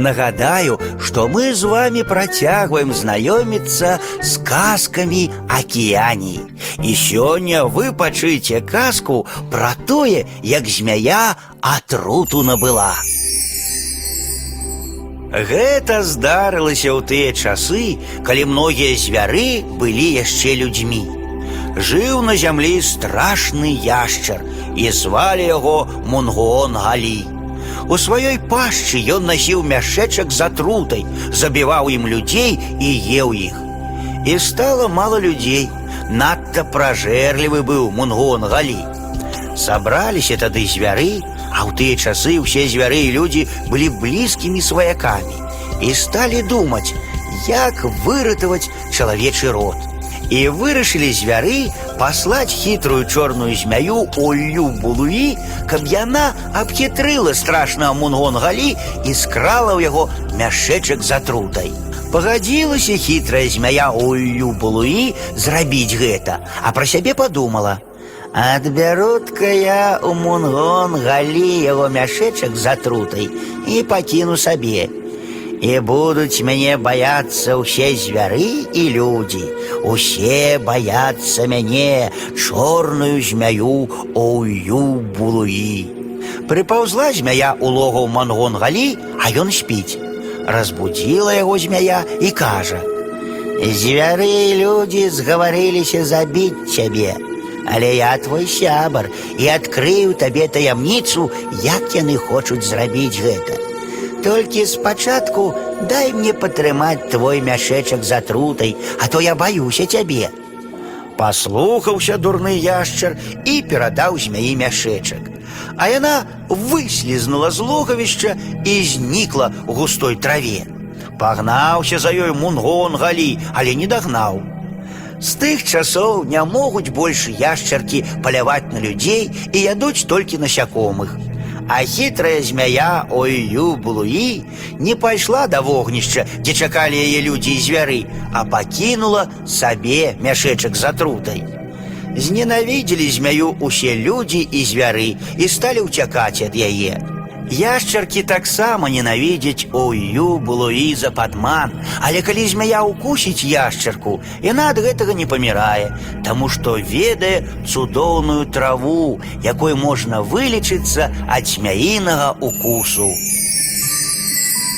Нагадаю, што мы з вами працягваем знаёміцца з казкамі акіяній. І сёння вы пачуеце казку пра тое, як змяя атруту набыла. Гэта здарылася ў тыя часы, калі многія звяры былі яшчэ людзьмі. Жыў на зямлі страшны яшчар і звалі яго Мунгон Галі. У сваёй пашчы ён насіў мяшэчак з атрутай, забіваў ім людзей і еў іх. І стала мала людзей. Надта пражэрлівы быў Мунгон Галі. Сабраліся тады звяры, а ў тыя часы ўсе звяры і людзі былі блізкімі сваякамі і сталі думаць, як выратаваць чалавечы род. І вырашылі звяры паслаць хітрую чорную змяю Оллю Булуі, каб яна абхітрыла страшнага Мунгон-галі і скрала ў яго мяшэчак з атрутай. Пагадзілася хітрая змяя Оллю Булуі зрабіць гэта, а пра сябе падумала: Адбярут-ка я у Мунгон галі яго мяшэчак з атрутай і пакіну сабе. І будуць мяне баяцца ўсе звяры і людзі. Усе баяцца мяне чорную змяю Оўю булуі. Прыпаўзла змяя ў логаў мангон галі, а ён спіць. Разбудзіла яго змяя і кажа: « Звяры і людзі згаварыліся забіць цябе. Але я твой сябар і адкрыю табе таямніцу, як яны хочуць зрабіць гэта. Толькі спачатку дай мне патрымаць твой мяшэчак з атрутай, а то я баюся цябе. Паслухаўся дурны яшчар і перадаў змяі мяшэчак. А яна выслізнула з логавішча і знікла ў густой траве. Пагнаўся за ёй мунгон галі, але не дагнаў. З тых часоў не могуць больш яшчаркі паляваць на людзей і ядуць толькі насякомых. А хитрая змяя Ою Булуі не пайшла да вогнішча, дзе чакалі яе людзі і звяры, а пакінула сабе мяшэчак з атрутай. Зненавідзелі змяю усе людзі і звяры і сталі ўцякаць ад яе. Яшчаркі таксама ненавідзяць Ою Булуі за падман, але калі змяя ўкусіць яшчарку, яна ад гэтага не памірае, таму што ведае цудоўную траву, якой можна вылечыцца ад змяінага укусу.